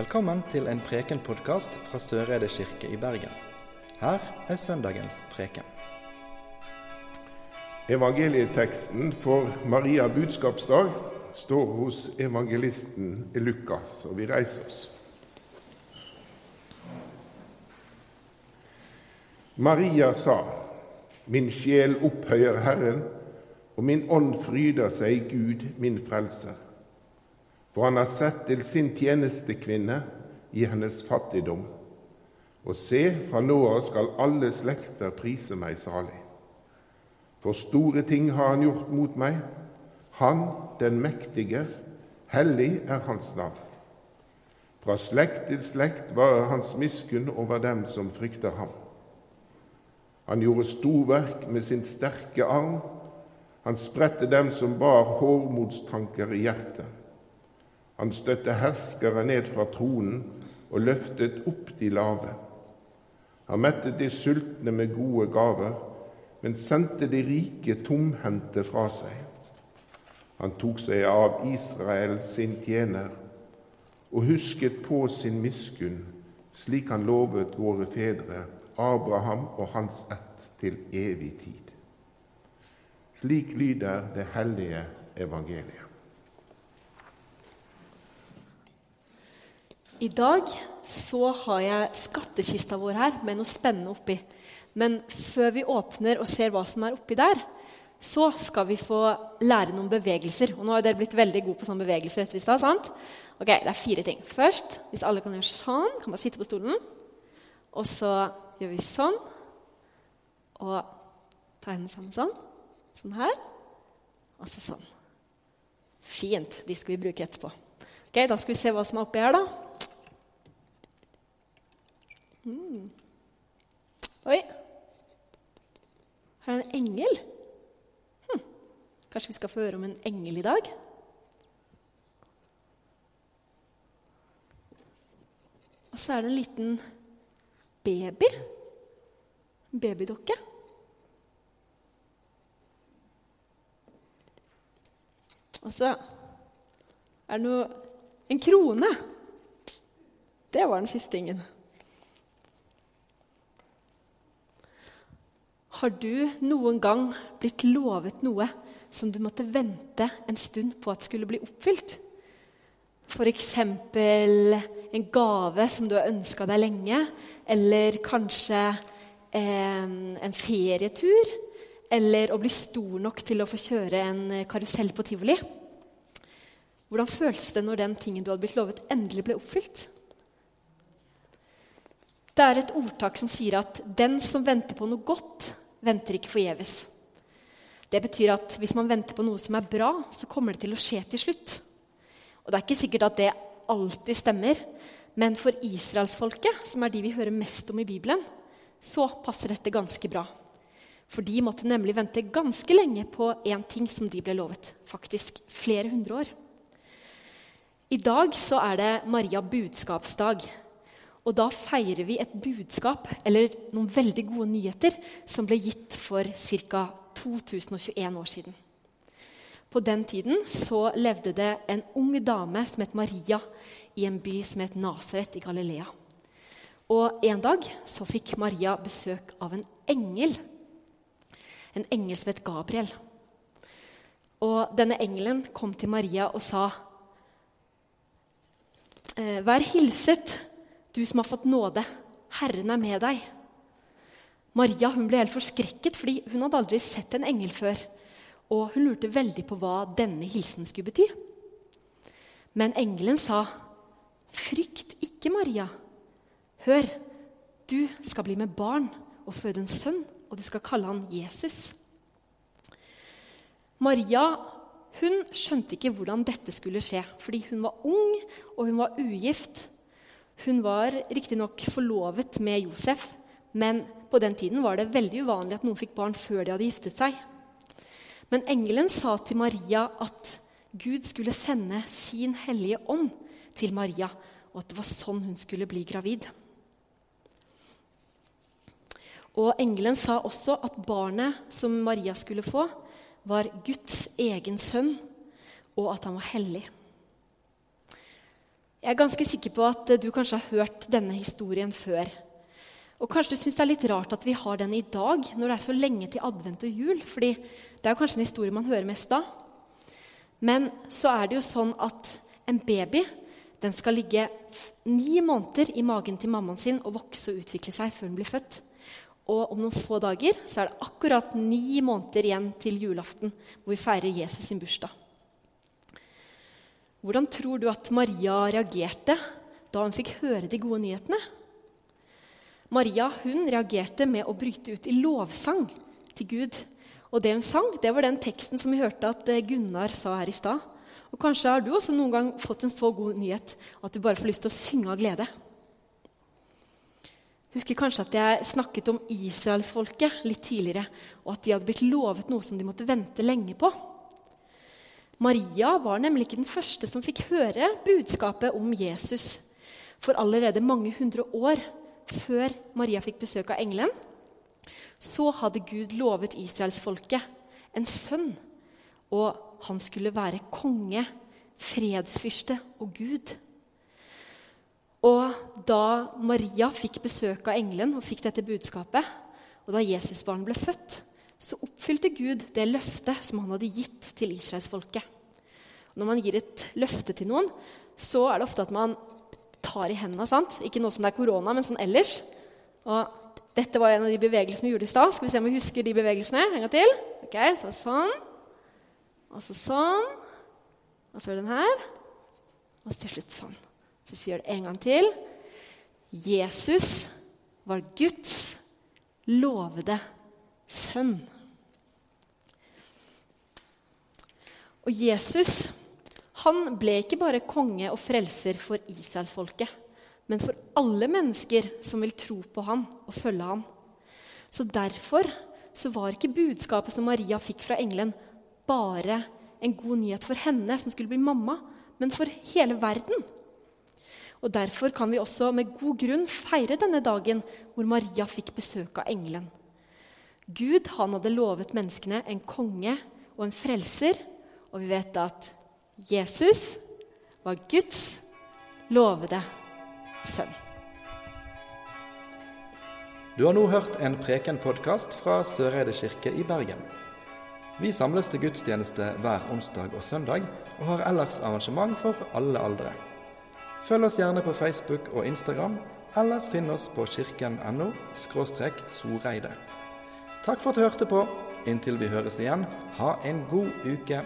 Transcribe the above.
Velkommen til en Preken-podkast fra Søreide kirke i Bergen. Her er søndagens preken. Evangelieteksten for Maria budskapsdag står hos evangelisten Lukas, og vi reiser oss. Maria sa, Min sjel opphøyer Herren, og min ånd fryder seg i Gud, min frelser. For han har sett til sin tjenestekvinne i hennes fattigdom. Og se, fra nå av skal alle slekter prise meg salig. For store ting har han gjort mot meg. Han, den mektige, hellig er hans navn. Fra slekt til slekt varer hans miskunn over dem som frykter ham. Han gjorde storverk med sin sterke arm. Han spredte dem som bar hårmodstanker i hjertet. Han støtte herskere ned fra tronen og løftet opp de lave. Han mettet de sultne med gode gaver, men sendte de rike tomhendte fra seg. Han tok seg av Israel sin tjener og husket på sin miskunn, slik han lovet våre fedre Abraham og hans ett til evig tid. Slik lyder det hellige evangeliet. I dag så har jeg skattkista vår her med noe spennende oppi. Men før vi åpner og ser hva som er oppi der, så skal vi få lære noen bevegelser. Og nå har dere blitt veldig gode på sånne bevegelser etter i stad. sant? Ok, Det er fire ting. Først, hvis alle kan gjøre sånn, kan bare sitte på stolen. Og så gjør vi sånn. Og tar hendene sammen sånn. Sånn her. Og så sånn. Fint. De skal vi bruke etterpå. Ok, Da skal vi se hva som er oppi her, da. Mm. Oi. Her er en engel. Hm. Kanskje vi skal få høre om en engel i dag? Og så er det en liten baby. Babydokke. Og så er det noe En krone. Det var den siste tingen. Har du noen gang blitt lovet noe som du måtte vente en stund på at skulle bli oppfylt? F.eks. en gave som du har ønska deg lenge, eller kanskje eh, en ferietur, eller å bli stor nok til å få kjøre en karusell på tivoli. Hvordan føltes det når den tingen du hadde blitt lovet, endelig ble oppfylt? Det er et ordtak som sier at 'den som venter på noe godt, venter ikke forgjeves'. Det betyr at hvis man venter på noe som er bra, så kommer det til å skje til slutt. Og Det er ikke sikkert at det alltid stemmer, men for israelsfolket, som er de vi hører mest om i Bibelen, så passer dette ganske bra. For de måtte nemlig vente ganske lenge på én ting som de ble lovet. Faktisk flere hundre år. I dag så er det Maria budskapsdag. Og da feirer vi et budskap, eller noen veldig gode nyheter, som ble gitt for ca. 2021 år siden. På den tiden så levde det en ung dame som het Maria, i en by som het Nasaret i Galilea. Og En dag så fikk Maria besøk av en engel. En engel som het Gabriel. Og Denne engelen kom til Maria og sa «Eh, Vær hilset, du som har fått nåde. Herren er med deg. Maria hun ble helt forskrekket, fordi hun hadde aldri sett en engel før. Og hun lurte veldig på hva denne hilsen skulle bety. Men engelen sa, 'Frykt ikke, Maria. Hør, du skal bli med barn og føde en sønn, og du skal kalle han Jesus.' Maria hun skjønte ikke hvordan dette skulle skje, fordi hun var ung og hun var ugift. Hun var riktignok forlovet med Josef, men på den tiden var det veldig uvanlig at noen fikk barn før de hadde giftet seg. Men engelen sa til Maria at Gud skulle sende sin hellige ånd til Maria, og at det var sånn hun skulle bli gravid. Og engelen sa også at barnet som Maria skulle få, var Guds egen sønn, og at han var hellig. Jeg er ganske sikker på at du kanskje har hørt denne historien før. Og kanskje du syns det er litt rart at vi har den i dag, når det er så lenge til advent og jul. fordi det er jo kanskje en historie man hører mest da. Men så er det jo sånn at en baby den skal ligge ni måneder i magen til mammaen sin og vokse og utvikle seg før den blir født. Og om noen få dager så er det akkurat ni måneder igjen til julaften, hvor vi feirer Jesus sin bursdag. Hvordan tror du at Maria reagerte da hun fikk høre de gode nyhetene? Maria hun reagerte med å bryte ut i lovsang til Gud. Og det hun sang, det var den teksten som vi hørte at eh, Gunnar sa her i stad. Og Kanskje har du også noen gang fått en så god nyhet at du bare får lyst til å synge av glede. Du husker kanskje at jeg snakket om israelsfolket litt tidligere, og at de hadde blitt lovet noe som de måtte vente lenge på. Maria var nemlig ikke den første som fikk høre budskapet om Jesus. For allerede mange hundre år før Maria fikk besøk av engelen, så hadde Gud lovet israelsfolket en sønn. Og han skulle være konge, fredsfyrste og Gud. Og da Maria fikk besøk av engelen og fikk dette budskapet, og da Jesusbarnet ble født, så oppfylte Gud det løftet som han hadde gitt til israelsfolket. Når man gir et løfte til noen, så er det ofte at man tar i hendene. sant? Ikke noe som det er korona, men sånn ellers. Og dette var en av de bevegelsene vi gjorde i stad. Skal vi se om vi husker de bevegelsene? En gang til. Ok, så sånn. Og så sånn. Og så den her. Og så til slutt sånn. Så vi gjør det en gang til. Jesus var Guds lovede sønn. Og Jesus han ble ikke bare konge og frelser for israelsfolket, men for alle mennesker som vil tro på han og følge han. Så derfor så var ikke budskapet som Maria fikk fra engelen, bare en god nyhet for henne som skulle bli mamma, men for hele verden. Og Derfor kan vi også med god grunn feire denne dagen hvor Maria fikk besøk av engelen. Gud han hadde lovet menneskene en konge og en frelser, og vi vet at Jesus var Guds lovede sønn. Du har nå hørt en Preken-podkast fra Søreide kirke i Bergen. Vi samles til gudstjeneste hver onsdag og søndag, og har ellers arrangement for alle aldre. Følg oss gjerne på Facebook og Instagram, eller finn oss på kirken.no soreide. Takk for at du hørte på. Inntil vi høres igjen, ha en god uke.